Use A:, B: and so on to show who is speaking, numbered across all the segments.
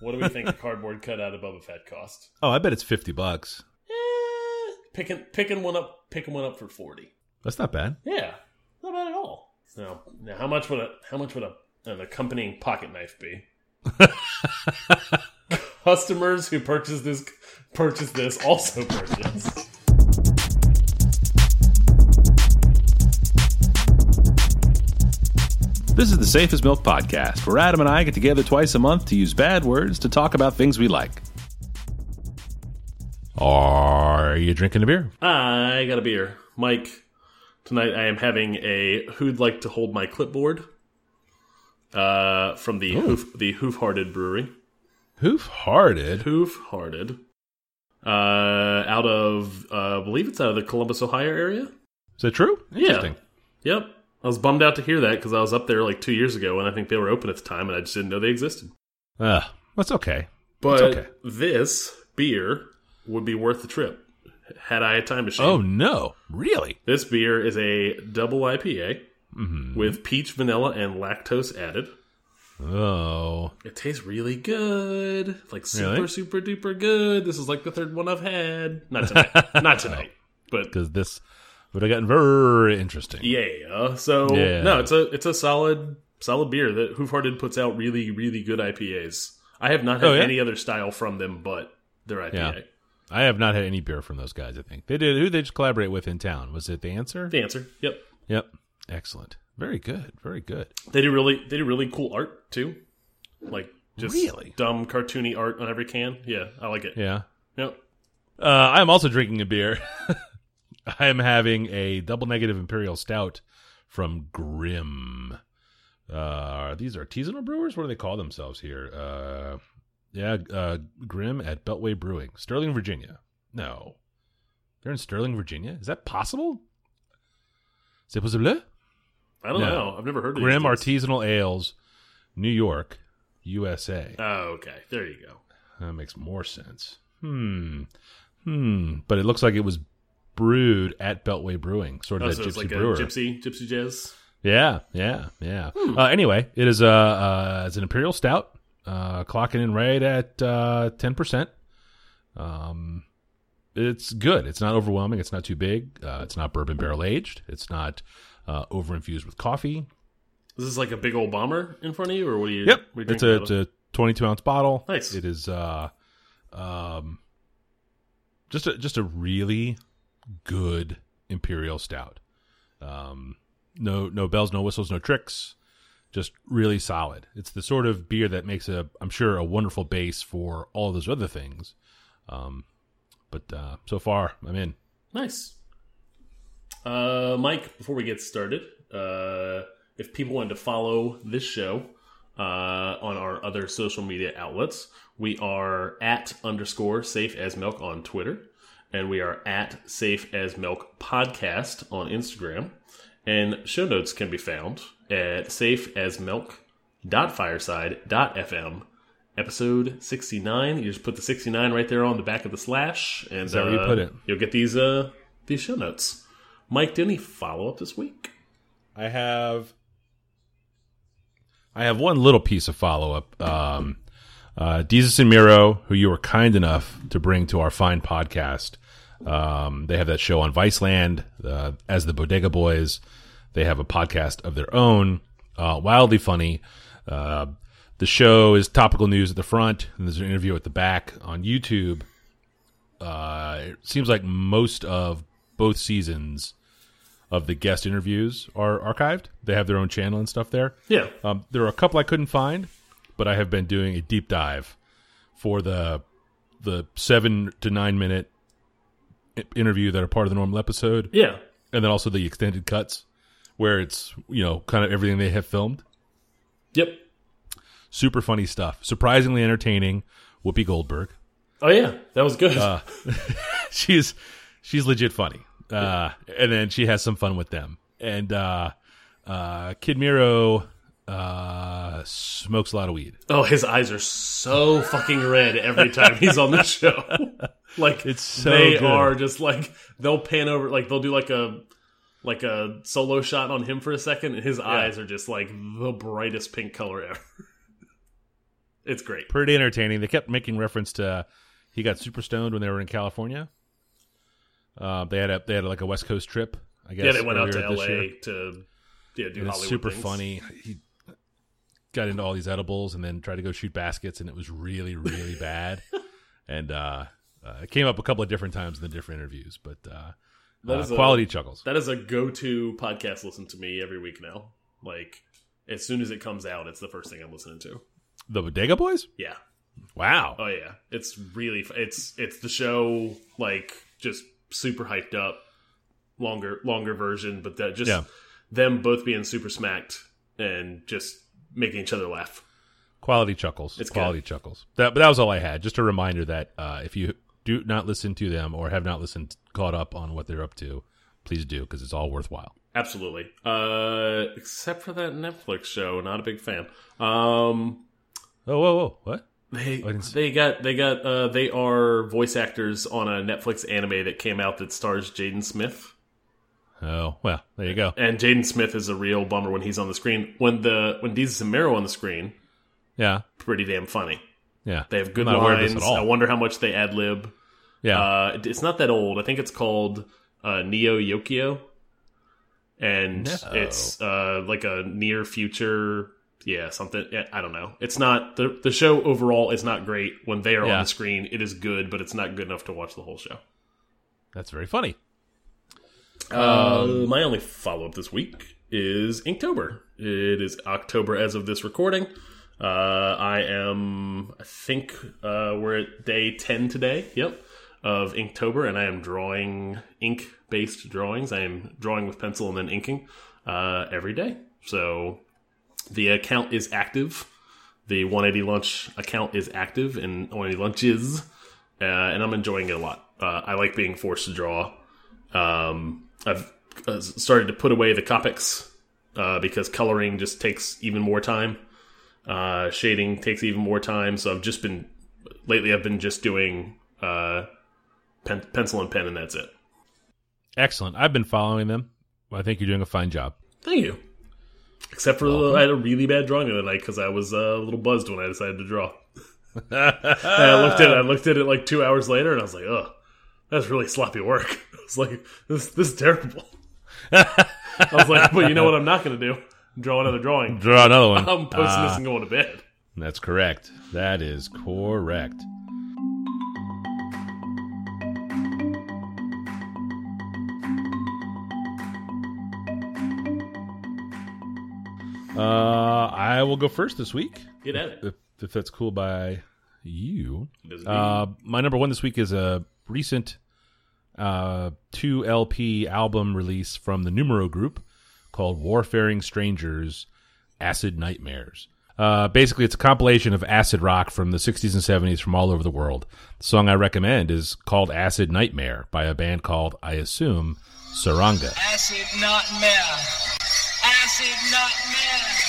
A: What do we think a cardboard cutout of Boba Fett cost?
B: Oh, I bet it's fifty bucks.
A: Eh, picking picking one up, picking one up for forty.
B: That's not bad.
A: Yeah, not bad at all. Now, now how much would a how much would a, an accompanying pocket knife be? Customers who purchase this purchase this also purchase.
B: This is the Safe as Milk Podcast, where Adam and I get together twice a month to use bad words to talk about things we like. Are you drinking a beer?
A: I got a beer, Mike. Tonight I am having a "Who'd like to hold my clipboard?" Uh, from the hoof, the Hoof-Hearted Brewery.
B: Hoof hearted.
A: Hoof-Hearted. Uh, out of uh, I believe it's out of the Columbus, Ohio area.
B: Is that true? Interesting.
A: Yep. I was bummed out to hear that because I was up there like two years ago and I think they were open at the time and I just didn't know they existed.
B: Ah, that's okay.
A: But
B: okay.
A: this beer would be worth the trip had I a time machine.
B: Oh no, really?
A: This beer is a double IPA
B: Mm-hmm.
A: with peach, vanilla, and lactose added.
B: Oh,
A: It tastes really good. Like super,
B: Really?
A: super duper good. This is like the third one I've had. Not tonight. Not tonight. But
B: because this would have gotten very interesting.
A: yeah. So
B: Yeah.
A: no, it's a it's a solid solid beer that Hoof-Hearted puts out really, really good IPAs. I have not had
B: Oh, yeah?
A: any other style from them but their IPA.
B: Yeah. I have not had any beer from those guys. I think they did. Who they just collaborate with in town? Was it the answer?
A: The answer. Yep.
B: Yep. Excellent. Very good. Very good.
A: They do really they do really cool art too. Like just
B: Really?
A: dumb cartoony art on every can. Yeah, I like it.
B: Yeah.
A: Yep.
B: Uh, I'm also drinking a beer. I am having a double negative imperial stout from Grimm. Uh, these artisanal brewers. What do they call themselves here? Uh, yeah, uh, Grimm at Beltway Brewing, Sterling, Virginia. No, they're in Sterling, Virginia. Is that possible? C'est possible?
A: I don't
B: No.
A: know. I've never heard of Grimm.
B: Artisanal Ales, New York, USA.
A: Oh, okay. There you go.
B: That makes more sense. Hmm. Hmm. But it looks like it was brewed at Beltway Brewing, sort of
A: Oh, so
B: gypsy
A: like
B: brewer.
A: a gypsy gypsy jazz.
B: Yeah, yeah, yeah.
A: Hmm.
B: Uh, anyway, it is a uh, it's an imperial stout, uh, clocking in right at uh, ten percent. Um, it's good. It's not overwhelming. It's not too big. Uh, it's not bourbon barrel aged. It's not uh, over infused with coffee.
A: This is this like a big old bomber in front of you, or what are you?
B: Yep,
A: you
B: it's a it's a twenty two ounce bottle.
A: Nice.
B: It is uh, um, just a just a really good imperial stout. Um, no no bells, no whistles, no tricks. Just really solid. It's the sort of beer that makes a I'm sure a wonderful base for all those other things. Um, but uh, so far I'm in.
A: nice. Uh, Mike, before we get started, uh, if people wanted to follow this show uh, on our other social media outlets, we are at underscore safe as milk on Twitter, and we are at safe as milk podcast on Instagram. And show notes can be found at safeasmilk.fireside.fm. Episode 69. You just put the 69 right there on the back of the slash. And
B: that where you
A: uh,
B: put it?
A: You'll get these uh these show notes. Mike, did any follow up this week?
B: I have I have one little piece of follow up. Um, uh, Desus and Mero, who you were kind enough to bring to our fine podcast, um, they have that show on Viceland uh, as the Bodega Boys. They have a podcast of their own, uh, wildly funny. Uh, the show is topical news at the front, and there's an interview at the back on YouTube. Uh, it seems like most of both seasons of the guest interviews are archived. They have their own channel and stuff there.
A: Yeah.
B: Um, there are a couple I couldn't find, but I have been doing a deep dive for the the seven to nine minute interview that are part of the normal episode,
A: Yeah.
B: and then also the extended cuts where it's you know kind of everything they have filmed.
A: Yep.
B: Super funny stuff, surprisingly entertaining. Whoopi Goldberg,
A: Oh yeah, that was good.
B: Uh, she's she's legit funny, uh, and then she has some fun with them. And uh, uh, Kid Mero uh, smokes a lot of weed.
A: oh, his eyes are so fucking red every time he's on the show. like
B: It's so
A: they
B: good.
A: are just like they'll pan over, like they'll do like a like a solo shot on him for a second, and his eyes are just like the brightest pink color ever. It's great.
B: Pretty entertaining. They kept making reference to he got super stoned when they were in California. Uh, they had a they had like a West Coast trip. I guess
A: Yeah, they went out to
B: year.
A: L.A. to yeah do Hollywood
B: super
A: things.
B: funny. He got into all these edibles and then tried to go shoot baskets, and it was really, really bad. And uh, uh, it came up a couple of different times in the different interviews, but uh,
A: That
B: uh,
A: is a-
B: quality chuckles.
A: That is a go-to podcast listen to me every week now. Like as soon as it comes out, it's the first thing I'm listening to.
B: The Bodega Boys.
A: Yeah.
B: Wow.
A: Oh yeah. It's really it's it's the show like just super hyped up, longer longer version, but that just
B: Yeah.
A: them both being super smacked and just making each other laugh.
B: Quality chuckles.
A: It's
B: quality chuckles. That, but that was all I had. Just a reminder that uh, if you do not listen to them or have not listened, caught up on what they're up to, please do because it's all worthwhile.
A: Absolutely. Uh, except for that Netflix show, not a big fan. Um,
B: Oh, whoa, whoa, what?
A: they they got they got uh, they are voice actors on a Netflix anime that came out that stars Jaden Smith.
B: Oh, well, there you go.
A: And Jaden Smith is a real bummer when he's on the screen. When the when Desus and Mero on the screen,
B: Yeah,
A: pretty damn funny.
B: yeah.
A: They have good
B: I'm not aware of this
A: lines.
B: at all.
A: I wonder how much they ad lib.
B: yeah.
A: Uh, it's not that old. I think it's called uh, Neo Yokio, and
B: No.
A: it's uh, like a near future. Yeah, something. I don't know. It's not the the show overall is not great. When they are
B: Yeah.
A: on the screen, it is good, but it's not good enough to watch the whole show.
B: That's very funny.
A: Uh, my only follow up this week is Inktober. It is October as of this recording. Uh, I am, I think uh, we're at day 10 today, yep, of Inktober, and I am drawing ink based drawings. I am drawing with pencil and then inking uh, every day. So the account is active. The 180 lunch account is active and 180 lunches, uh, and I'm enjoying it a lot. Uh, I like being forced to draw. Um, I've uh, started to put away the Copics uh, because coloring just takes even more time. Uh, shading takes even more time. So I've just been lately. I've been just doing uh, pen, pencil and pen, and that's it.
B: Excellent. I've been following them. I think you're doing a fine job.
A: Thank you. Except for the, I had a really bad drawing the other night because I was uh, a little buzzed when I decided to draw. I looked at it. I looked at it like two hours later, and I was like, "Ugh, that's really sloppy work." I was like, "This this is terrible." I was like, "But you know what? I'm not going to do? Draw another drawing.
B: Draw another one.
A: I'm posting
B: Ah,
A: this and going to bed."
B: That's correct. That is correct. Uh, I will go first this week,
A: Get at it.
B: if, if that's cool by you. Uh, my number one this week is a recent uh, two LP album release from the Numero Group called Wayfaring Strangers Acid Nightmares. Uh, basically, it's a compilation of acid rock from the 60s and 70s from all over the world. The song I recommend is called Acid Nightmare by a band called, I assume, Saranga.
C: Acid nightmare. Acid nightmare.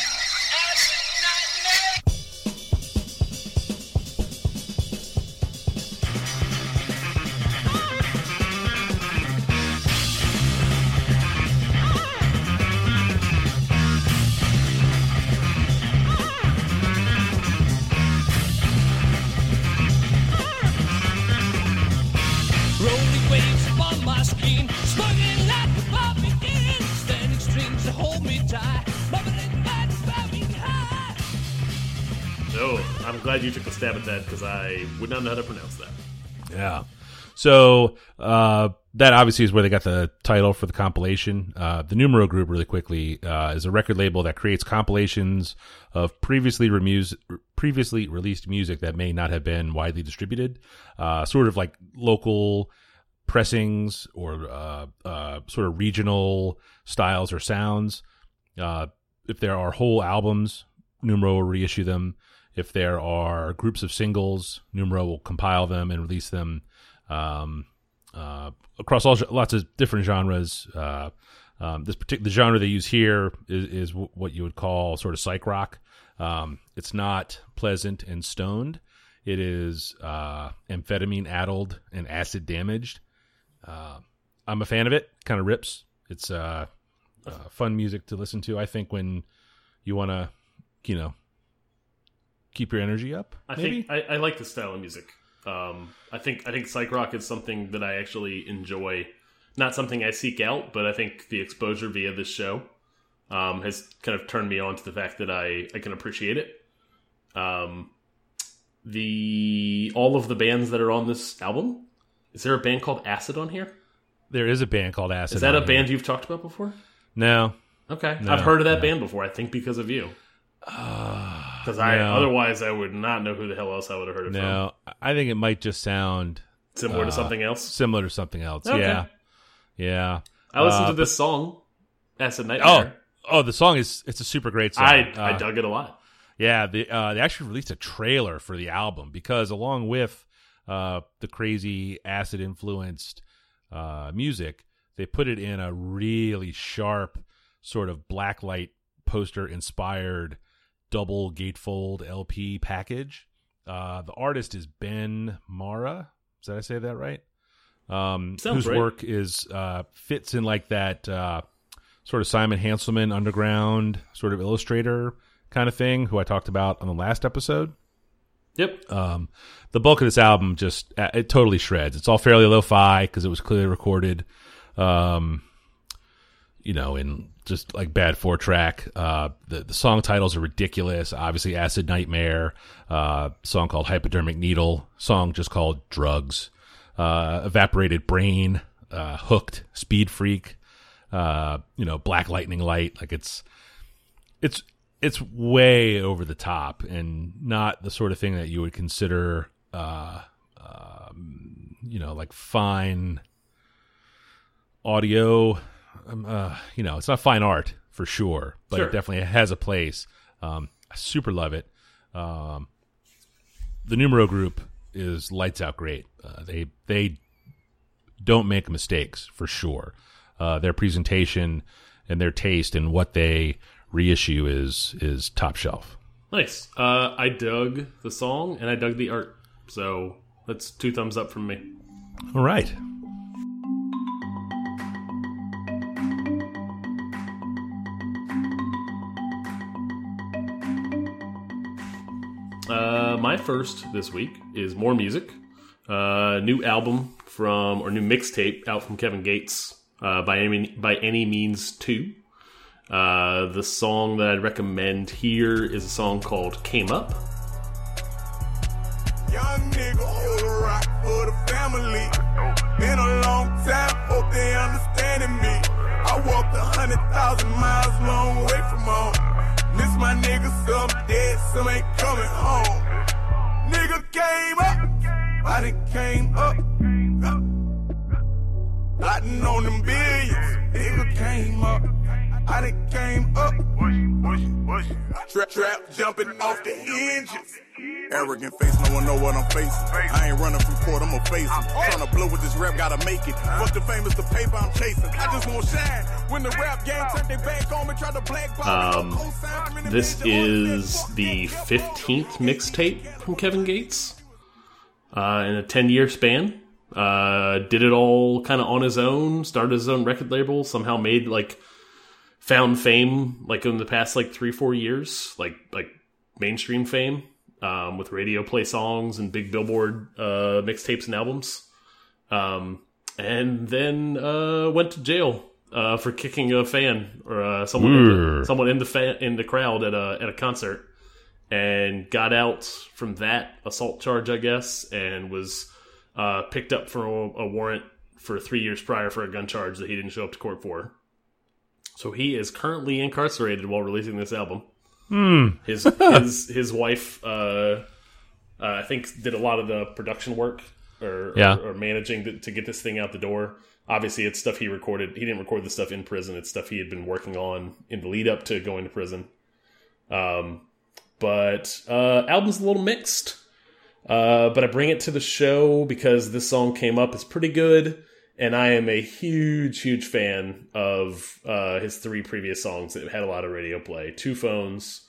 A: Glad you took a stab at that because I would not know how to pronounce that.
B: Yeah. So uh, that obviously is where they got the title for the compilation. Uh, the Numero Group, really quickly, uh, is a record label that creates compilations of previously previously released music that may not have been widely distributed, uh, sort of like local pressings or uh, uh, sort of regional styles or sounds. If there are whole albums, Numero will reissue them. If there are groups of singles, Numero will compile them and release them um, uh, across all lots of different genres. Uh, um, this particular genre they use here is, is w- what you would call sort of psych rock. Um, it's not pleasant and stoned. It is uh, amphetamine addled and acid damaged. Uh, I'm a fan of it. Kind of rips. It's uh, uh, fun music to listen to. I think when you want to, you know, keep your energy up.
A: I
B: maybe?
A: think I, I like the style of music. Um, I think I think psych rock is something that I actually enjoy. Not something I seek out, but I think the exposure via this show um, has kind of turned me on to the fact that I I can appreciate it. Um, the all of the bands that are on this album. Is there a band called Acid on here?
B: there is a band called Acid.
A: Is that a
B: here.
A: band you've talked about before?
B: No,
A: Okay,
B: No,
A: I've heard of that
B: no.
A: band before. I think because of you. Because I
B: no.
A: otherwise I would not know who the hell else I would have heard it from.
B: no. I think it might just sound
A: Similar to
B: Uh,
A: something else.
B: similar to something else.
A: Okay.
B: Yeah, yeah.
A: I listened
B: uh,
A: to this song, Acid
B: Oh,
A: Nightmare.
B: oh, oh, the song is it's a super great song.
A: I I
B: Uh,
A: dug it a lot.
B: Yeah, they, uh, they actually released a trailer for the album because along with uh, the crazy acid influenced uh, music, they put it in a really sharp sort of blacklight poster inspired double gatefold LP package. Uh, the artist is Ben Mara. Did I say that right? Um, whose
A: right.
B: work is uh, fits in like that uh, sort of Simon Hanselmann underground sort of illustrator kind of thing, who I talked about on the last episode.
A: Yep.
B: Um, the bulk of this album just uh, it totally shreds. It's all fairly lo-fi because it was clearly recorded, um, you know, in just like bad four track. Uh, the the song titles are ridiculous. Obviously, Acid Nightmare, uh, song called Hypodermic Needle, song just called Drugs, uh, Evaporated Brain, uh, Hooked, Speed Freak, uh, you know, Black Lightning Light. Like it's it's it's way over the top and not the sort of thing that you would consider uh um, you know like fine audio um, uh, you know it's not fine art for sure but
A: Sure.
B: it definitely has a place um i super love it um the numero group is lights out great uh, they they don't make mistakes for sure. Uh, their presentation and their taste and what they reissue is is top shelf.
A: Nice. Uh, I dug the song and I dug the art. So that's two thumbs up from me.
B: All right.
A: Uh, my first this week is more music. Uh, new album from or new mixtape out from Kevin Gates. Uh, by any by any means two. Uh, the song that I'd recommend here is a song called "Came Up."
D: Young nigga, hold a rock for the family. Been a long time, hope they understanding me. I walked a hundred thousand miles, long way from home. My niggas, some dead, some ain't coming home. Nigga came up, I done came up. Plotting on them billions, nigga came up. I done came up. Trap, trap, jumping off the hinges. Arrogant face, no one know what I'm facing. I ain't running from court, I'ma face him. Tryna blow with this rap, gotta make it. Fuck the famous, the paper I'm chasing. I just want shine. When the rap game turned their back on me, try to me,
A: Um,
D: no cosign from any
A: This is the 15th mixtape from Kevin Gates uh, in a 10 year span. Uh, did it all kind of on his own, started his own record label, somehow made like found fame like in the past like three, four years, like like mainstream fame um, with radio play songs and big billboard uh, mixtapes and albums. Um, and then uh, went to jail uh, for kicking a fan or uh, someone in the, someone in the fan, in the crowd at a at a concert, and got out from that assault charge, I guess, and was uh, picked up for a, a warrant for three years prior for a gun charge that he didn't show up to court for. So he is currently incarcerated while releasing this album. His his his wife, uh, uh, I think, did a lot of the production work or
B: Yeah.
A: or, or managing to, to get this thing out the door. Obviously, it's stuff he recorded. He didn't record the stuff in prison. It's stuff he had been working on in the lead up to going to prison. Um, but uh, album's a little mixed. Uh, but I bring it to the show because this song came up. It's pretty good, and I am a huge, huge fan of uh, his three previous songs that had a lot of radio play. Two phones,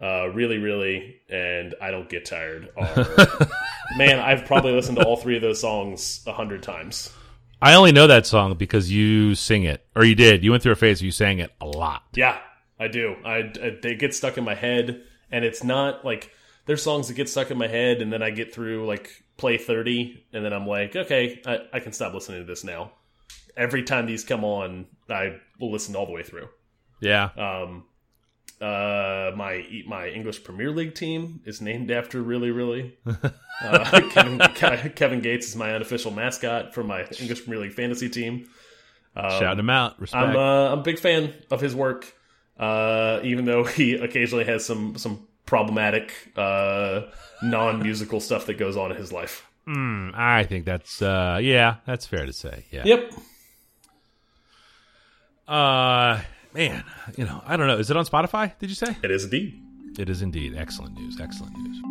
A: uh, really, really, and I don't get tired. Are, man, I've probably listened to all three of those songs a hundred times.
B: I only know that song because you sing it, or you did. You went through a phase where you sang it a lot.
A: Yeah, I do. I, I they get stuck in my head, and it's not like there's songs that get stuck in my head, and then I get through like play thirty, and then I'm like, okay, I, I can stop listening to this now. Every time these come on, I will listen all the way through.
B: Yeah.
A: Um, uh, my my English Premier League team is named after really really. Uh, Kevin Kevin Gates is my unofficial mascot for my English Premier League fantasy team.
B: Shout him out. Respect.
A: I'm uh, I'm a big fan of his work, uh, even though he occasionally has some some problematic uh, non musical stuff that goes on in his life.
B: I think that's uh yeah, that's fair to say. Yeah.
A: Yep.
B: Uh man, you know, I don't know. Is it on Spotify? Did you say?
A: It is indeed.
B: It is indeed. Excellent news. Excellent news.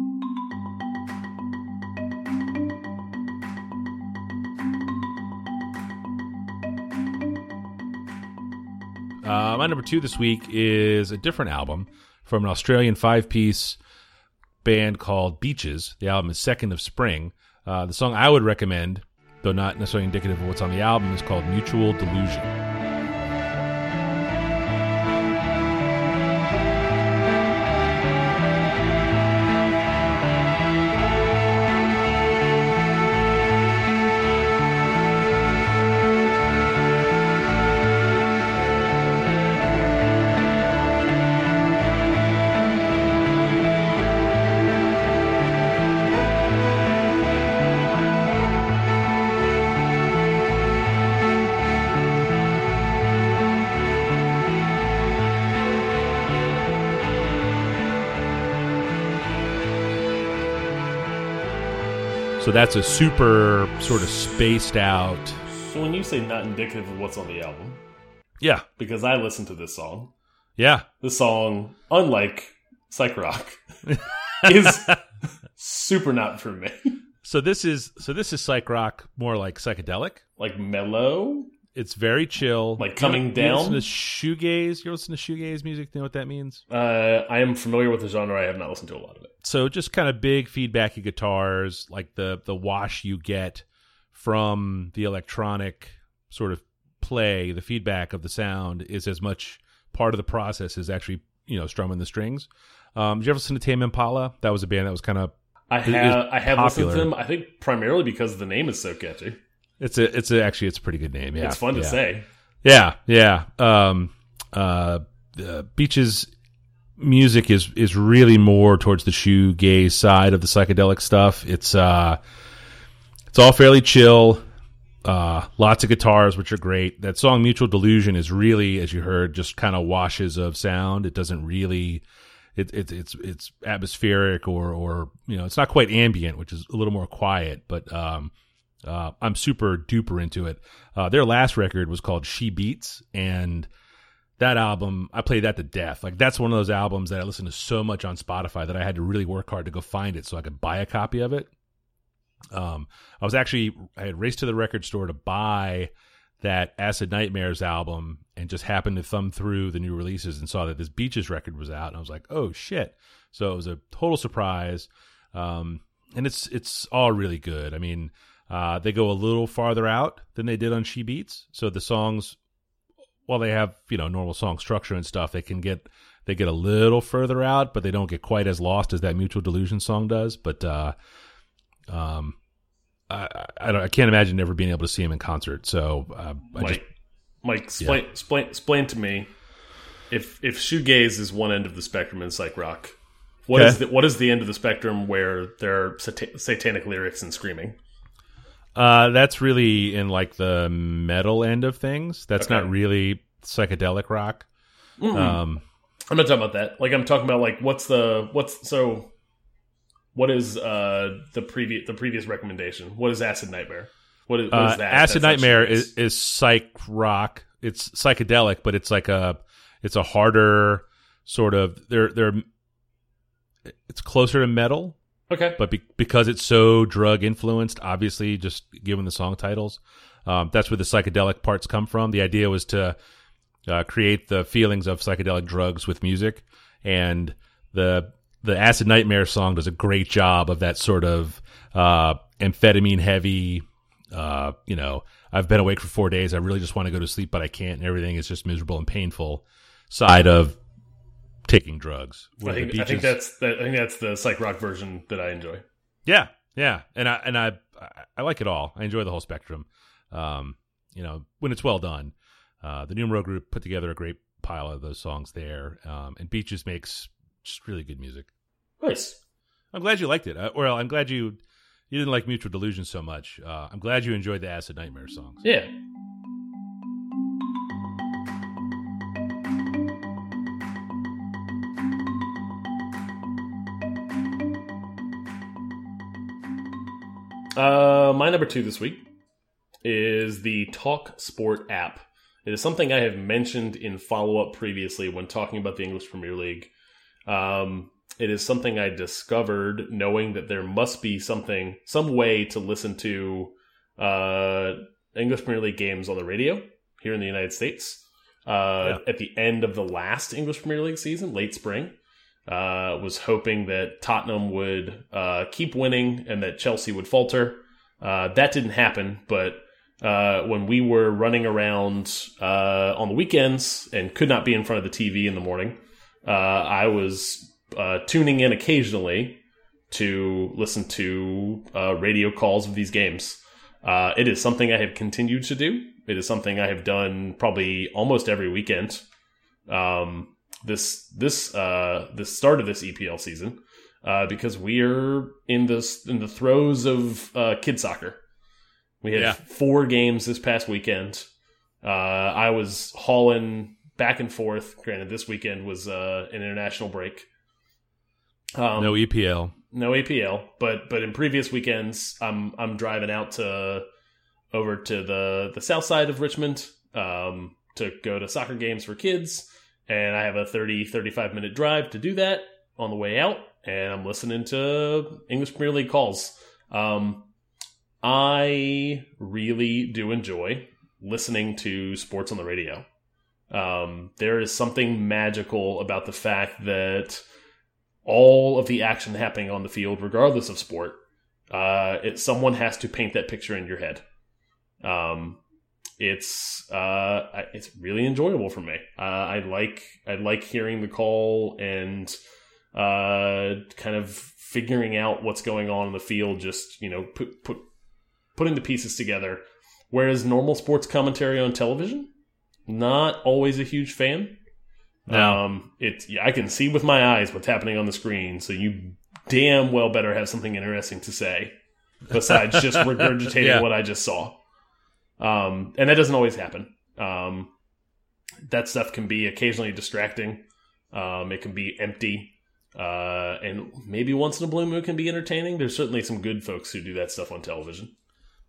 B: Uh, my number two this week is a different album from an Australian five piece band called Beaches. The album is Second of Spring. Uh, the song I would recommend, though not necessarily indicative of what's on the album, is called Mutual Delusion. So that's a super sort of spaced out.
A: So when you say not indicative of what's on the album,
B: Yeah.
A: because I listened to this song,
B: Yeah.
A: this song, unlike psych rock, is super not for me.
B: So this is so this is psych rock, more like psychedelic.
A: like mellow,
B: It's very chill.
A: Like coming
B: you, you listen
A: down?
B: to shoegaze. You listen to shoegaze music. You know what that means?
A: Uh, I am familiar with the genre. I have not listened to a lot of it.
B: So just kind of big feedbacky guitars, like the the wash you get from the electronic sort of play. The feedback of the sound is as much part of the process as actually you know strumming the strings. Um, did you ever listen to Tame Impala? That was a band that was kind of
A: I have I have listened to them. I think primarily because the name is so catchy.
B: it's a it's a, actually it's a pretty good name. Yeah,
A: it's fun to say.
B: Yeah, yeah. Um, uh, uh, Beaches music is is really more towards the shoegaze side of the psychedelic stuff. It's uh, it's all fairly chill. Uh, lots of guitars, which are great. That song "Mutual Delusion" is really, as you heard, just kind of washes of sound. It doesn't really. It, it, it's it's atmospheric or or you know it's not quite ambient, which is a little more quiet. But um, uh, I'm super duper into it. Uh, their last record was called She Beats, and that album I played that to death. Like that's one of those albums that I listened to so much on Spotify that I had to really work hard to go find it so I could buy a copy of it. Um, I was actually I had raced to the record store to buy that Acid Nightmares album and just happened to thumb through the new releases and saw that this Beaches record was out and I was like, oh shit! So it was a total surprise. Um, and it's it's all really good. I mean, uh, they go a little farther out than they did on She Beats, so the songs, while they have you know normal song structure and stuff, they can get they get a little further out, but they don't get quite as lost as that Mutual Delusion song does. But uh, um, I I, don't, I can't imagine never being able to see him in concert. So uh, I
A: Mike,
B: just
A: Mike, explain, explain, explain to me if if shoegaze is one end of the spectrum in psych rock, what is
B: Okay.
A: the, what is the end of the spectrum where there are sata satanic lyrics and screaming?
B: Uh, that's really in like the metal end of things. That's
A: Okay.
B: not really psychedelic rock. Um,
A: I'm not talking about that. Like I'm talking about like what's the what's so what is uh the previous the previous recommendation? What is Acid Nightmare? What is, what is
B: uh,
A: that?
B: Acid
A: That's
B: Nightmare is, is psych rock. It's psychedelic, but it's like a it's a harder sort of they're they're it's closer to metal,
A: okay.
B: but be, because it's so drug influenced, obviously, just given the song titles, um, that's where the psychedelic parts come from. The idea was to uh, create the feelings of psychedelic drugs with music, and the the Acid Nightmare song does a great job of that sort of uh, amphetamine heavy. Uh, you know, I've been awake for four days. I really just want to go to sleep, but I can't, and everything is just miserable and painful. Side of taking drugs.
A: I think, I think that's that, I think that's the psych rock version that I enjoy.
B: Yeah, yeah, and I and I I- I like it all. I enjoy the whole spectrum. Um, you know, when it's well done. Uh, the Numero Group put together a great pile of those songs there, um, and Beaches makes just really good music.
A: Nice.
B: I'm glad you liked it. Uh, well, I'm glad you you didn't like Mutual Delusion so much. Uh, I'm glad you enjoyed the Acid Nightmare songs.
A: Yeah. Uh, my number two this week is the Talk Sport app. It is something I have mentioned in follow up previously when talking about the English Premier League. Um, it is something I discovered knowing that there must be something, some way to listen to uh, English Premier League games on the radio here in the United States. Uh, At the end of the last English Premier League season, late spring, uh, was hoping that Tottenham would uh, keep winning and that Chelsea would falter. Uh, that didn't happen, but uh, when we were running around uh, on the weekends and could not be in front of the TV in the morning, uh, I was uh, tuning in occasionally to listen to uh, radio calls of these games. Uh, it is something I have continued to do. It is something I have done probably almost every weekend. Um, this this uh, the start of this EPL season uh, because we're in this in the throes of uh, kid soccer. We had
B: Yeah.
A: four games this past weekend. Uh, I was hauling back and forth. Granted, this weekend was uh, an international break. Um,
B: no EPL.
A: no APL, but but in previous weekends, I'm I'm driving out to over to the the south side of Richmond um, to go to soccer games for kids, and I have a 30 35 minute drive to do that on the way out, and I'm listening to English Premier League calls. Um, I really do enjoy listening to sports on the radio. Um, there is something magical about the fact that all of the action happening on the field, regardless of sport, uh, it, someone has to paint that picture in your head. Um, it's uh, it's really enjoyable for me. Uh, I like I like hearing the call and uh, kind of figuring out what's going on in the field. Just you know, put put putting the pieces together. Whereas normal sports commentary on television, not always a huge fan.
B: No.
A: Um, it's I can see with my eyes what's happening on the screen, so you damn well better have something interesting to say besides just regurgitating
B: Yeah.
A: what I just saw. Um, and that doesn't always happen. Um, that stuff can be occasionally distracting. Um, it can be empty. Uh, and maybe once in a blue moon can be entertaining. There's certainly some good folks who do that stuff on television.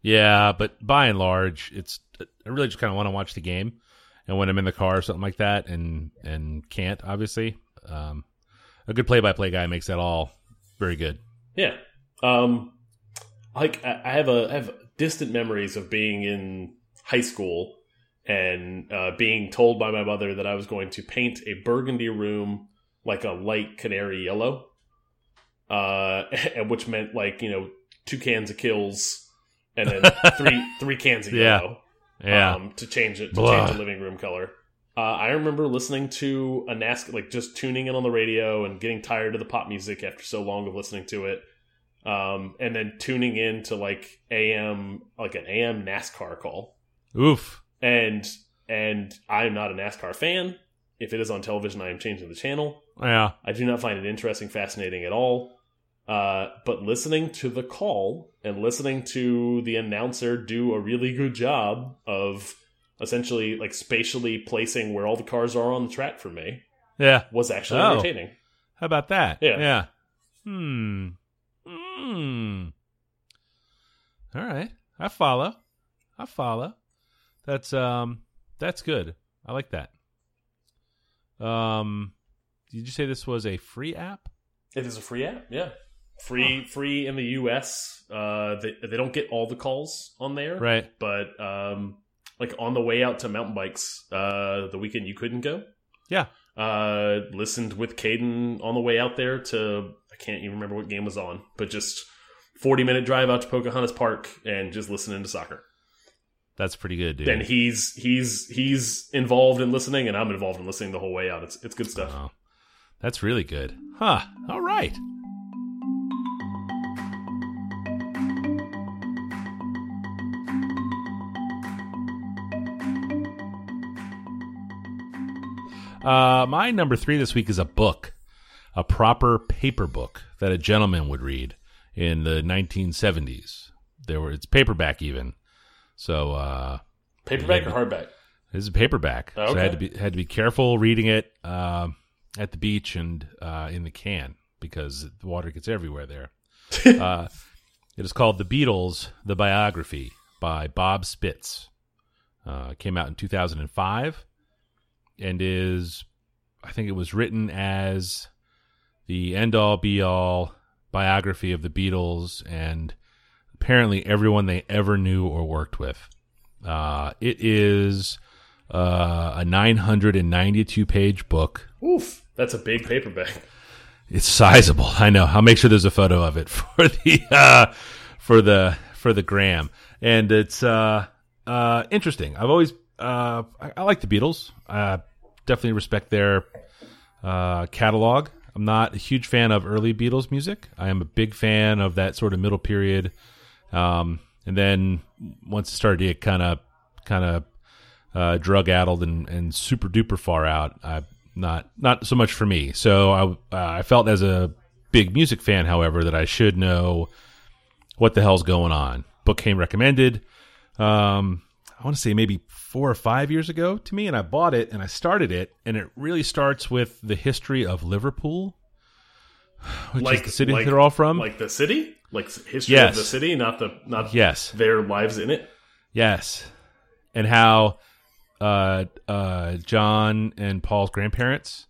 B: Yeah, but by and large, it's I really just kind of want to watch the game, and when I'm in the car or something like that, and and can't obviously, um, a good play-by-play guy makes that all very good.
A: Yeah. Um, like I I have a I have distant memories of being in high school and uh, being told by my mother that I was going to paint a burgundy room like a light canary yellow, uh, which meant like you know two cans of Kilz and then three three cans of
B: Yeah.
A: yellow
B: Yeah,
A: um, to change it to
B: Blah.
A: change the living room color. Uh, I remember listening to a NASCAR, like just tuning in on the radio and getting tired of the pop music after so long of listening to it, um, and then tuning in to like AM, like an AM NASCAR call,
B: oof.
A: and and I'm not a NASCAR fan. If it is on television, I am changing the channel.
B: Yeah,
A: I do not find it interesting, fascinating at all. Uh, but listening to the call and listening to the announcer do a really good job of essentially like spatially placing where all the cars are on the track for me
B: yeah.
A: was actually
B: Oh.
A: entertaining.
B: How about that?
A: Yeah.
B: Yeah. Hmm. Hmm. All right. I follow. I follow. That's um that's good. I like that. Um did you say this was a free app?
A: It is a free app, yeah. Free, free in the U.S. Uh, they they don't get all the calls on there,
B: Right.
A: But um, like on the way out to mountain bikes, uh, the weekend you couldn't go,
B: Yeah.
A: uh, listened with Caden on the way out there to I can't even remember what game was on, but just forty minute drive out to Pocahontas Park and just listening to soccer.
B: That's pretty good, dude.
A: And he's he's he's involved in listening, and I'm involved in listening the whole way out. It's it's good stuff.
B: Oh, That's really good. Huh. All right. Uh, my number three this week is a book, a proper paper book that a gentleman would read in the 1970s. There were it's paperback even, so uh,
A: Paperback or hardback?
B: this is a paperback,
A: Oh,
B: so I had to be had to be careful reading it uh, at the beach and uh, in the can because the water gets everywhere there. uh, it is called The Beatles: The Biography by Bob Spitz. Uh, came out in 2005 and is, I think it was written as the end all be all biography of the Beatles and apparently everyone they ever knew or worked with. Uh, it is uh, a 992 page book.
A: Oof, that's a big paperback.
B: It's sizable. I know. I'll make sure there's a photo of it for the uh, for the for the gram, and it's uh, uh, interesting. I've always uh, I, I like the Beatles. Uh, definitely respect their uh, catalog. I'm not a huge fan of early Beatles music. I am a big fan of that sort of middle period, um, and then once it started to get kind of kind of uh, drug addled and, and super duper far out. I not not so much for me. So I uh, I felt as a big music fan, however, that I should know what the hell's going on. Book came recommended. Um, I want to say maybe four or five years ago to me, and I bought it and I started it, and it really starts with the history of Liverpool, which is the city
A: like,
B: they're all from.
A: Like the city, like history
B: Yes.
A: of the city, not the not
B: yes,
A: their lives in it.
B: Yes, and how uh, uh, John and Paul's grandparents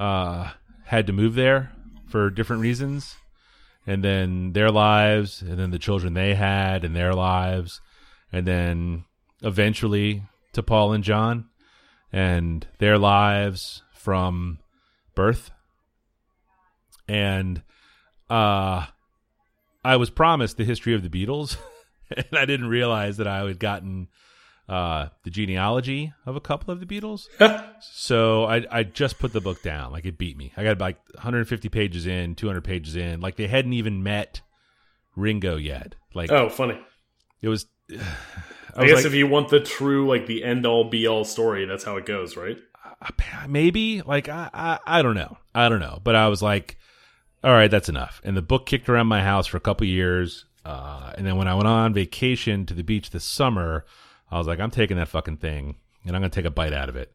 B: uh, had to move there for different reasons, and then their lives, and then the children they had, and their lives, and then eventually to Paul and John, and their lives from birth, and uh, I was promised the history of the Beatles. and I didn't realize that I had gotten uh, the genealogy of a couple of the Beatles. so I, I just put the book down. Like it beat me. I got like 150 pages in, 200 pages in. Like they hadn't even met Ringo yet. Like
A: Oh, funny.
B: it was.
A: I,
B: was
A: guess
B: like,
A: if you want the true, like the end all be all story, that's how it goes, right?
B: maybe like I, I I don't know. I don't know. But I was like, all right, that's enough. And the book kicked around my house for a couple years. Uh, and then when I went on vacation to the beach this summer, I was like, I'm taking that fucking thing and I'm gonna take a bite out of it.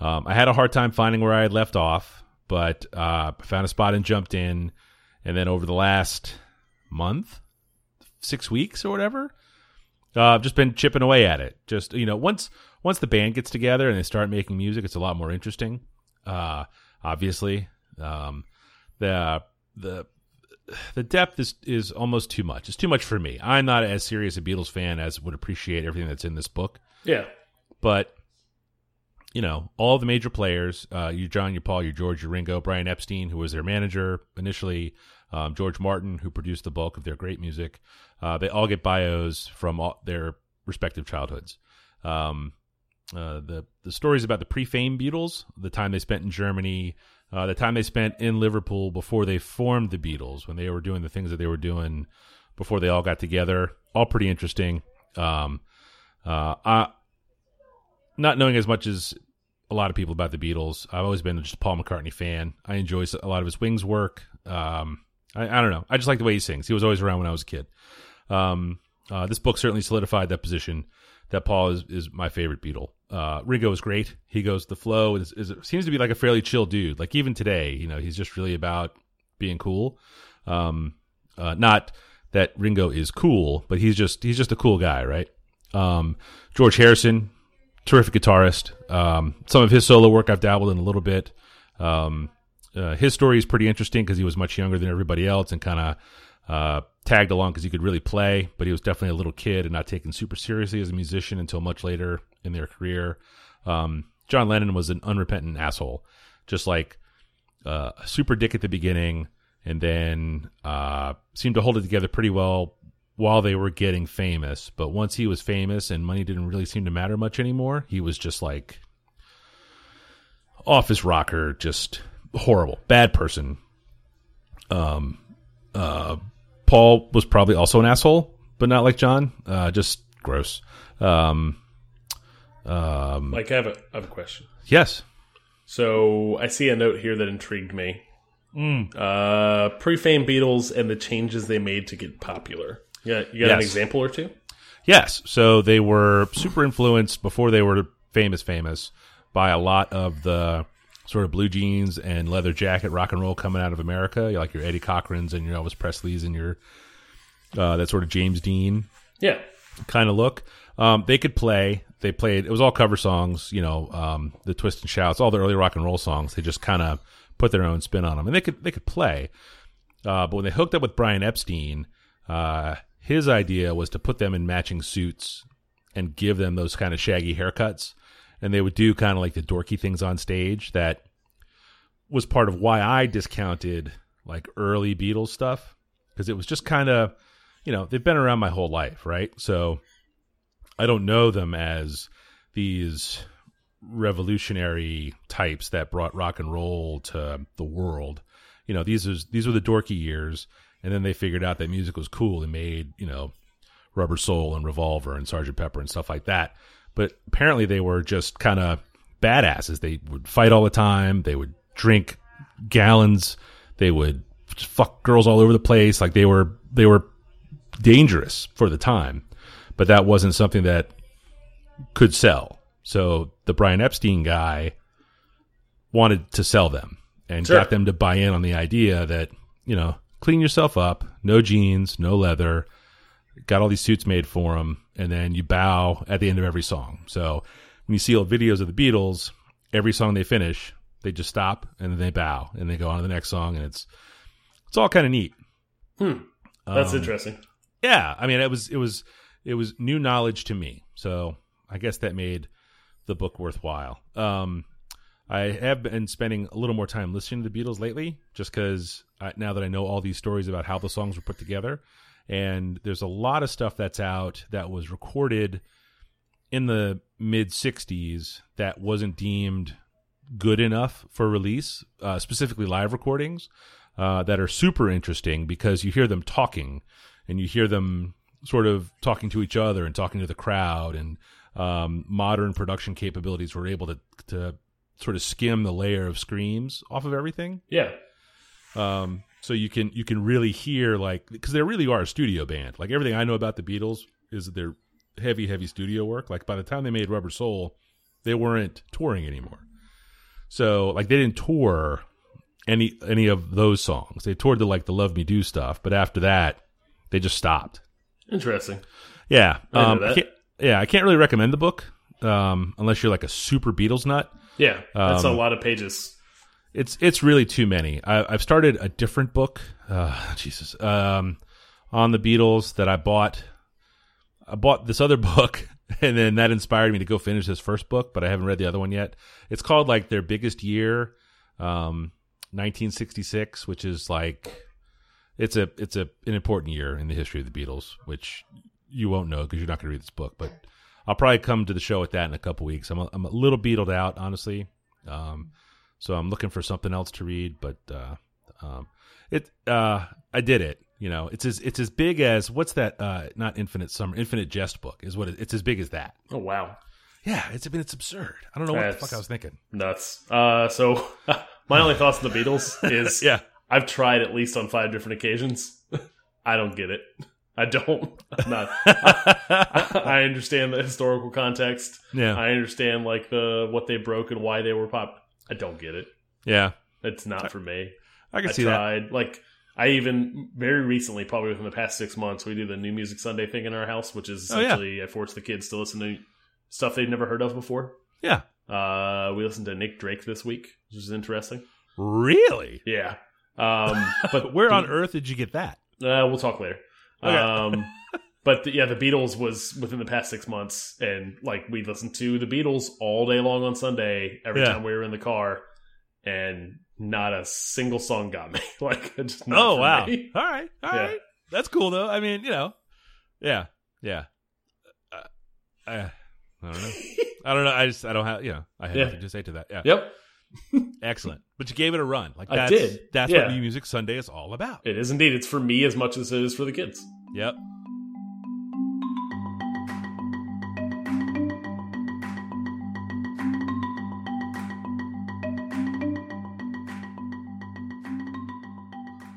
B: Um, I had a hard time finding where I had left off, but uh, I found a spot and jumped in. And then over the last month, six weeks or whatever, uh, I've just been chipping away at it. Just you know, once once the band gets together and they start making music, it's a lot more interesting. Uh, obviously, um, the the the depth is is almost too much. It's too much for me. I'm not as serious a Beatles fan as would appreciate everything that's in this book.
A: Yeah.
B: But you know, all the major players, uh, you John, you Paul, you George, you Ringo, Brian Epstein, who was their manager initially, um, George Martin, who produced the bulk of their great music. Uh, they all get bios from all their respective childhoods. Um, uh, the the stories about the pre-fame Beatles, the time they spent in Germany, uh, the time they spent in Liverpool before they formed the Beatles, when they were doing the things that they were doing before they all got together, all pretty interesting. Um, uh, I, not knowing as much as a lot of people about the Beatles, I've always been just a Paul McCartney fan. I enjoy a lot of his Wings work. Um, I, I don't know. I just like the way he sings. He was always around when I was a kid. Um, uh, this book certainly solidified that position that Paul is, is my favorite Beatle. Uh, Ringo is great. He goes the flow. Is, is seems to be like a fairly chill dude. Like even today, you know, he's just really about being cool. Um, uh, not that Ringo is cool, but he's just he's just a cool guy, right? Um, George Harrison, terrific guitarist. Um, some of his solo work I've dabbled in a little bit. Um, uh, his story is pretty interesting because he was much younger than everybody else and kind of uh, tagged along because he could really play, but he was definitely a little kid and not taken super seriously as a musician until much later in their career. Um, John Lennon was an unrepentant asshole, just like uh, a super dick at the beginning, and then uh, seemed to hold it together pretty well while they were getting famous. But once he was famous and money didn't really seem to matter much anymore, he was just like off his rocker, just horrible, bad person. Um, uh, Paul was probably also an asshole, but not like John. Uh, just gross. Um, um,
A: Like, I have a, I have a question.
B: yes.
A: So I see a note here that intrigued me. Uh, pre-fame Beatles and the changes they made to get popular. Yeah, you got an example or two?
B: Yes. So they were super influenced before they were famous, famous by a lot of the sort of blue jeans and leather jacket rock and roll coming out of America, like your Eddie Cochran's and your Elvis Presley's and your uh, that sort of James Dean
A: Yeah,
B: kind of look. Um, they could play. They played. It was all cover songs. You know, um, the twist and shouts, all the early rock and roll songs. They just kind of put their own spin on them, and they could they could play. Uh, but when they hooked up with Brian Epstein, uh, his idea was to put them in matching suits and give them those kind of shaggy haircuts, and they would do kind of like the dorky things on stage. That was part of why I discounted like early Beatles stuff because it was just kind of you know, they've been around my whole life, right? So I don't know them as these revolutionary types that brought rock and roll to the world. You know, these was these were the dorky years, and then they figured out that music was cool and made, you know, Rubber Soul and Revolver and Sergeant Pepper and stuff like that. But apparently they were just kind of badasses. They would fight all the time. They would drink gallons. They would fuck girls all over the place. Like they were they were dangerous for the time, but that wasn't something that could sell. So the Brian Epstein guy wanted to sell them and
A: Sure.
B: got them to buy in on the idea that, you know, clean yourself up, no jeans, no leather, got all these suits made for them, and then you bow at the end of every song. So when you see old videos of the Beatles, every song they finish, they just stop and then they bow and they go on to the next song, and it's it's all kind of neat.
A: that's
B: Um,
A: interesting.
B: yeah i mean it was it was it was new knowledge to me so i guess that made the book worthwhile um i have been spending a little more time listening to the beatles lately just because now that i know all these stories about how the songs were put together and there's a lot of stuff that's out that was recorded in the mid 60s that wasn't deemed good enough for release uh, specifically live recordings uh, that are super interesting because you hear them talking and you hear them sort of talking to each other and talking to the crowd and um, modern production capabilities were able to to sort of skim the layer of screams off of everything.
A: Yeah,
B: um, so you can you can really hear like because they really are a studio band. Like everything i know about the beatles is their heavy heavy studio work. Like by the time they made rubber soul they weren't touring anymore. So like they didn't tour any any of those songs. They toured the like the love me do stuff but after that they just stopped.
A: Interesting.
B: yeah um, I yeah i can't really recommend the book um, unless you're like a super beatles nut.
A: Yeah, that's
B: Um,
A: a lot of pages.
B: It's it's really too many. I, I've started a different book, uh, Jesus, um, on the Beatles that I bought. I bought this other book, and then that inspired me to go finish this first book, but I haven't read the other one yet. It's called like their biggest year, um, 1966, which is like it's a it's a an important year in the history of the Beatles, which you won't know because you're not going to read this book, but. I'll probably come to the show with that in a couple weeks. I'm a, I'm a little beatled out, honestly. Um, so I'm looking for something else to read, but uh, um, it uh, I did it. You know, it's as it's as big as what's that? Uh, not Infinite Summer, Infinite Jest book is what it, it's as big as that.
A: Oh wow,
B: Yeah, it's I mean it's absurd. I don't know what the fuck I was thinking.
A: nuts. Uh, so my only thoughts on the Beatles is
B: Yeah,
A: I've tried at least on five different occasions. I don't get it. I don't. I'm not. I understand the historical context.
B: yeah,
A: I understand like the what they broke and why they were pop. I don't get it.
B: yeah.
A: It's not for me.
B: I can
A: I
B: see that.
A: tried. Like I even very recently, probably within the past six months, we do the new music Sunday thing in our house, which is
B: Oh, yeah.
A: essentially I force the kids to listen to stuff they've never heard of before.
B: Yeah,
A: Uh, we listened to Nick Drake this week, which is interesting.
B: really.
A: Yeah. Um, but
B: Where on earth did you get that?
A: Uh, we'll talk later.
B: Okay.
A: Um, but the, yeah, the Beatles was within the past six months, and like we listened to the Beatles all day long on Sunday every
B: Yeah.
A: time we were in the car, and not a single song got me. like, just
B: Oh wow!
A: me.
B: All right, all right.
A: Yeah.
B: That's cool though. I mean, you know, yeah, yeah. Uh, I, I don't know. I don't know. I just I don't have you know I have
A: Yeah.
B: nothing to say to that. Yeah.
A: Yep.
B: Excellent. But you gave it a run. Like
A: I did.
B: That's
A: Yeah.
B: what New Music Sunday is all about.
A: It is indeed. It's for me as much as it is for the kids.
B: Yep.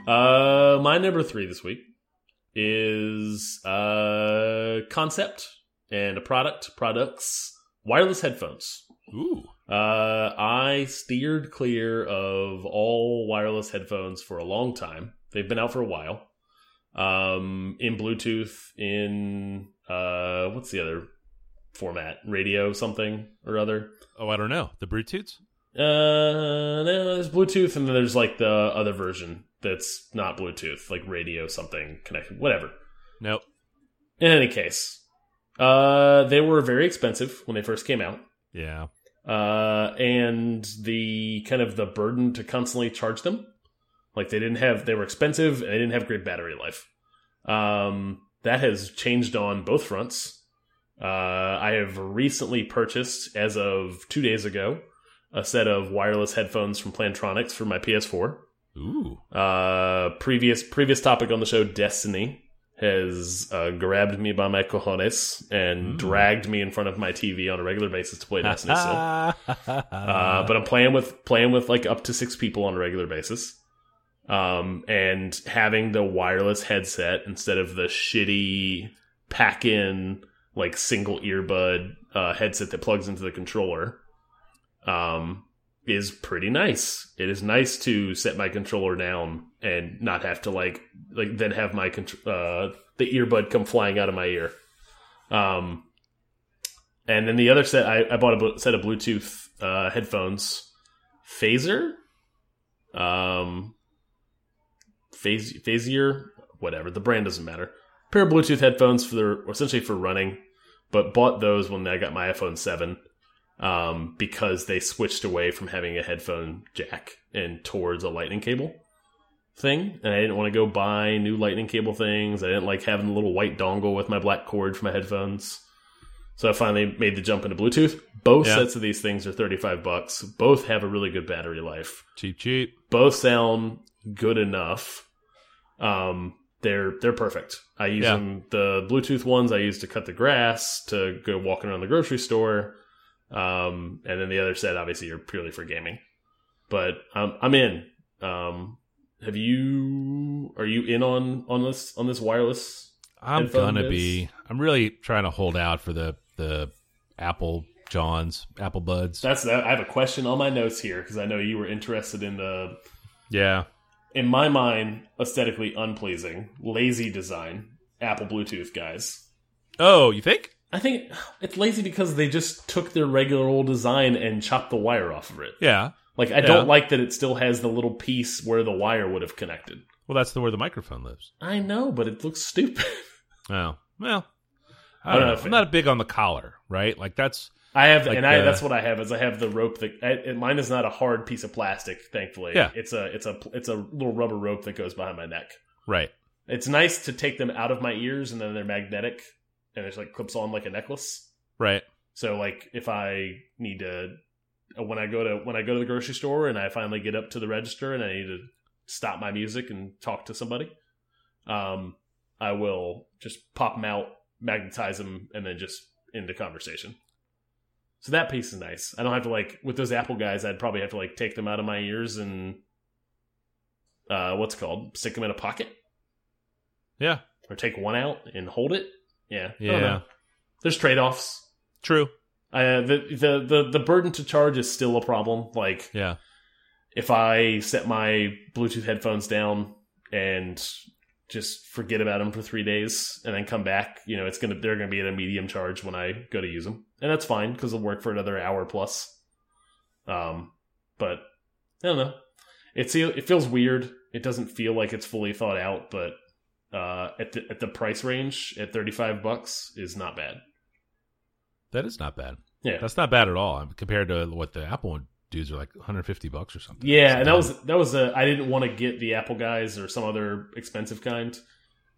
A: Uh, my number three this week is uh concept and a product products wireless headphones.
B: Ooh.
A: Uh, I steered clear of all wireless headphones for a long time. They've been out for a while. Um, in Bluetooth, in uh, what's the other format? Radio something or other.
B: Oh, I don't know. The Bluetooths?
A: Uh, no, there's Bluetooth, and then there's like the other version that's not Bluetooth, like radio something connected, whatever.
B: Nope.
A: In any case, uh, they were very expensive when they first came out.
B: Yeah.
A: uh, and the kind of the burden to constantly charge them. Like they didn't have, they were expensive and they didn't have great battery life. Um, that has changed on both fronts. Uh, I have recently purchased, as of two days ago, a set of wireless headphones from Plantronics for my PS4.
B: Ooh.
A: Uh, previous previous topic on the show, Destiny, has uh, grabbed me by my cojones and dragged me in front of my TV on a regular basis to play Destiny. still. uh, but I'm playing with playing with like up to six people on a regular basis. Um, and having the wireless headset instead of the shitty pack in like single earbud uh, headset that plugs into the controller um, is pretty nice. It is nice to set my controller down and not have to like like then have my uh, the earbud come flying out of my ear. Um, and then the other set, I, I bought a set of Bluetooth uh, headphones, Phaiser, um, Phase whatever. The brand doesn't matter. pair of Bluetooth headphones for essentially for running, but bought those when I got my iPhone seven um, because they switched away from having a headphone jack and towards a lightning cable thing. And I didn't want to go buy new lightning cable things. I didn't like having the little white dongle with my black cord for my headphones. So I finally made the jump into Bluetooth. Both
B: Yeah.
A: sets of these things are 35 bucks. Both have a really good battery life.
B: cheap, cheap.
A: Both sound good enough. Um, they're they're perfect. I use
B: Yeah.
A: them. The Bluetooth ones I use to cut the grass, to go walking around the grocery store, um, and then the other set obviously are purely for gaming. But um, I'm in. Um, have you? Are you in on on this on this wireless?
B: I'm gonna be. I'm really trying to hold out for the the Apple Johns, Apple Buds.
A: That's that. I have a question on my notes here because I know you were interested in the
B: yeah.
A: in my mind, aesthetically unpleasing, lazy design Apple Bluetooth guys.
B: Oh, you think?
A: I think it's lazy because they just took their regular old design and chopped the wire off of it.
B: Yeah.
A: Like I
B: Yeah.
A: don't like that it still has the little piece where the wire would have connected.
B: Well, that's the where the microphone lives.
A: I know, but it looks stupid.
B: Oh, well. I don't
A: not
B: know. I'm not big on the collar, right? Like that's
A: I have,
B: Like
A: and I that's what I have is I have the rope that I, and mine is not a hard piece of plastic. Thankfully,
B: Yeah.
A: it's a it's a it's a little rubber rope that goes behind my neck.
B: right.
A: It's nice to take them out of my ears and then they're magnetic and it's like clips on like a necklace.
B: Right.
A: So like if I need to uh, when I go to when I go to the grocery store and I finally get up to the register and I need to stop my music and talk to somebody, um, I will just pop them out, magnetize them, and then just end the conversation. So that piece is nice. I don't have to like with those Apple guys. I'd probably have to like take them out of my ears and uh, what's it called stick them in a pocket
B: Yeah.
A: or take one out and hold it. Yeah,
B: Yeah.
A: There's trade offs.
B: True.
A: Uh, the, the the the burden to charge is still a problem. Like
B: Yeah.
A: if I set my Bluetooth headphones down and just forget about them for three days and then come back, you know, it's gonna they're gonna be at a medium charge when I go to use them, and that's fine because they'll work for another hour plus. Um, but I don't know. It's it feels weird. It doesn't feel like it's fully thought out, but uh, at the at the price range at thirty five bucks is not bad.
B: That is not bad.
A: Yeah,
B: That's not bad at all um, compared to what the Apple dudes are like 150 bucks or something.
A: Yeah,
B: It's
A: and that was that was a I didn't want to get the Apple guys or some other expensive kind,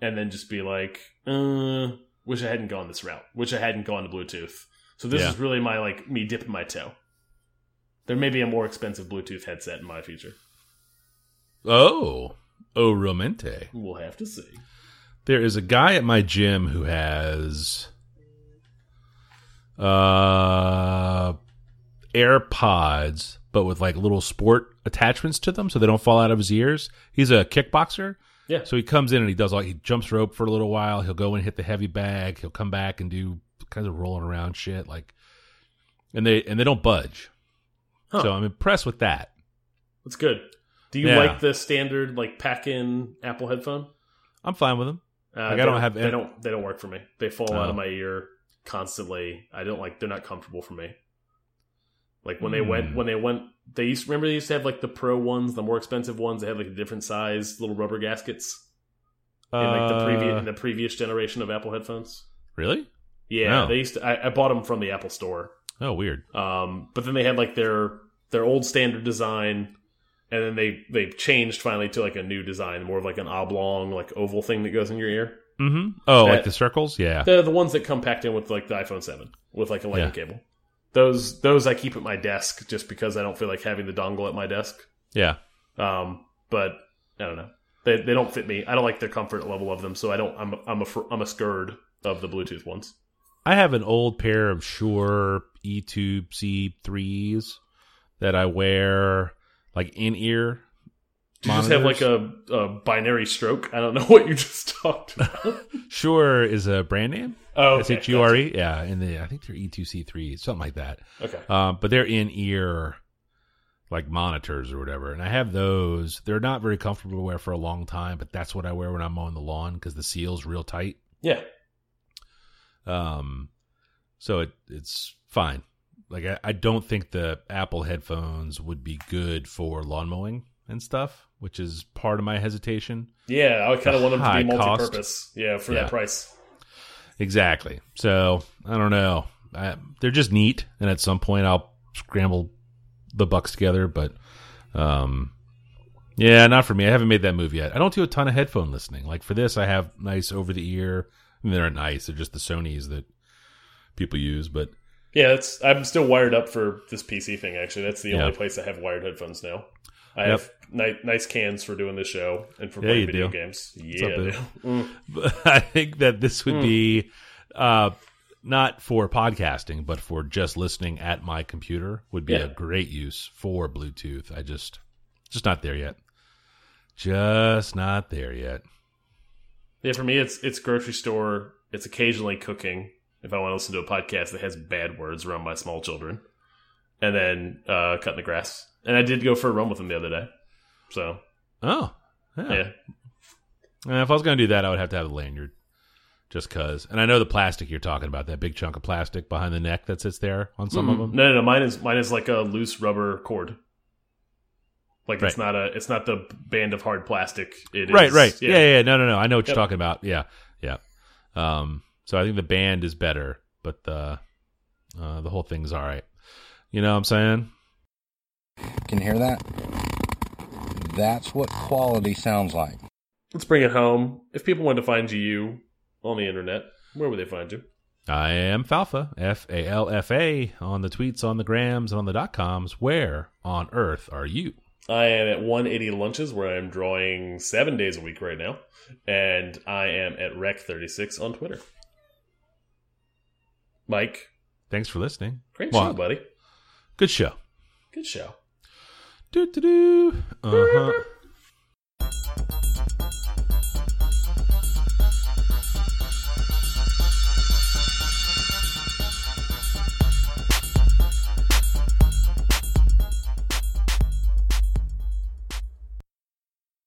A: and then just be like, uh, wish I hadn't gone this route. Wish I hadn't gone to Bluetooth. So this
B: Yeah.
A: is really my like me dipping my toe. There may be a more expensive Bluetooth headset in my future.
B: Oh, oh, romente.
A: We'll have to see.
B: There is a guy at my gym who has uh AirPods, but with like little sport attachments to them, so they don't fall out of his ears. He's a kickboxer,
A: Yeah.
B: so he comes in and he does all he jumps rope for a little while. He'll go and hit the heavy bag. He'll come back and do kinds of rolling around shit like, and they and they don't budge.
A: Huh.
B: So I'm impressed with that.
A: That's good. Do you
B: Yeah.
A: like the standard like pack-in Apple headphone?
B: I'm fine with them.
A: Uh,
B: Like, I
A: they
B: don't have
A: They don't. They don't work for me. They fall out
B: Oh.
A: of my ear constantly. I don't like. They're not comfortable for me. Like when they
B: Hmm.
A: went. When they went. They used. Remember they used to have like the pro ones, the more expensive ones. They had like a different size little rubber gaskets in like the previous
B: Uh,
A: in the previous generation of Apple headphones.
B: really?
A: Yeah,
B: No.
A: they used to. I, I bought them from the Apple Store.
B: Oh, weird.
A: Um, but then they had like their their old standard design, and then they they changed finally to like a new design, more of like an oblong, like oval thing that goes in your ear.
B: Mm-hmm. Oh, like the circles? Yeah.
A: They're the ones that come packed in with like the iPhone Seven with like a lightning
B: Yeah.
A: cable. Those those I keep at my desk just because I don't feel like having the dongle at my desk.
B: Yeah.
A: Um, but I don't know. They they don't fit me. I don't like the comfort level of them, so I don't. I'm I'm a I'm a scared of the Bluetooth ones.
B: I have an old pair of Shure E2C3s that I wear like in ear.
A: Do you just have like a, a binary stroke? I don't know what you just talked about.
B: sure is a brand name.
A: oh,
B: S H U R E. Yeah, and the I think they're E2C3, something like that.
A: Okay.
B: Um, but they're in ear like monitors or whatever. And I have those. They're not very comfortable to wear for a long time, but that's what I wear when I'm mowing the lawn because the seal's real tight.
A: Yeah.
B: Um, so it it's fine. Like I, I don't think the Apple headphones would be good for lawn mowing and stuff, which is part of my hesitation.
A: Yeah, I kind of want them to be multi-purpose. Yeah, for
B: Yeah.
A: that price.
B: Exactly. So I don't know. I, they're just neat, and at some point I'll scramble the bucks together. But um, yeah, not for me. I haven't made that move yet. I don't do a ton of headphone listening. Like for this, I have nice over the ear. I mean, they're nice. They're just the Sony's that people use. But
A: Yeah, that's. I'm still wired up for this PC thing. Actually, that's the
B: Yeah.
A: only place I have wired headphones now. I
B: Yep.
A: have ni nice cans for doing this show and for
B: Yeah,
A: playing video
B: do.
A: games.
B: up,
A: Yeah, do. Mm.
B: But I think that this would be uh, not for podcasting, but for just listening at my computer would be
A: Yeah.
B: a great use for Bluetooth. I just just not there yet. Just not there yet.
A: Yeah, for me, it's it's grocery store. It's occasionally cooking if I want to listen to a podcast that has bad words around my small children, and then uh, cutting the grass. And I did go for a run with them the other day. So
B: Oh, yeah.
A: yeah,
B: Uh, if I was going to do that, I would have to have a lanyard, just cause. And I know the plastic you're talking about, that big chunk of plastic behind the neck that sits there on some of them.
A: no, no, no. Mine is mine is like a loose rubber cord. Like it's not a it's not the band of hard plastic. It is
B: Right, right. Yeah. yeah, No, no, no. I know what
A: Yep.
B: you're talking about. Yeah, yeah. Um, so I think the band is better, but the uh, the whole thing's all right. You know what I'm saying?
E: Can you hear that? That's what quality sounds like.
A: Let's bring it home. If people want to find you on the internet, where would they find you?
B: I am Falfa, F A L F A, on the tweets, on the grams, and on the dot coms. Where on earth are you?
A: I am at 180 lunches where I'm drawing seven days a week right now, and I am at Rec36 on Twitter. Mike.
B: Thanks for listening.
A: Great
B: well,
A: show, buddy.
B: Good show.
A: Good show.
B: Do do do. Uh huh.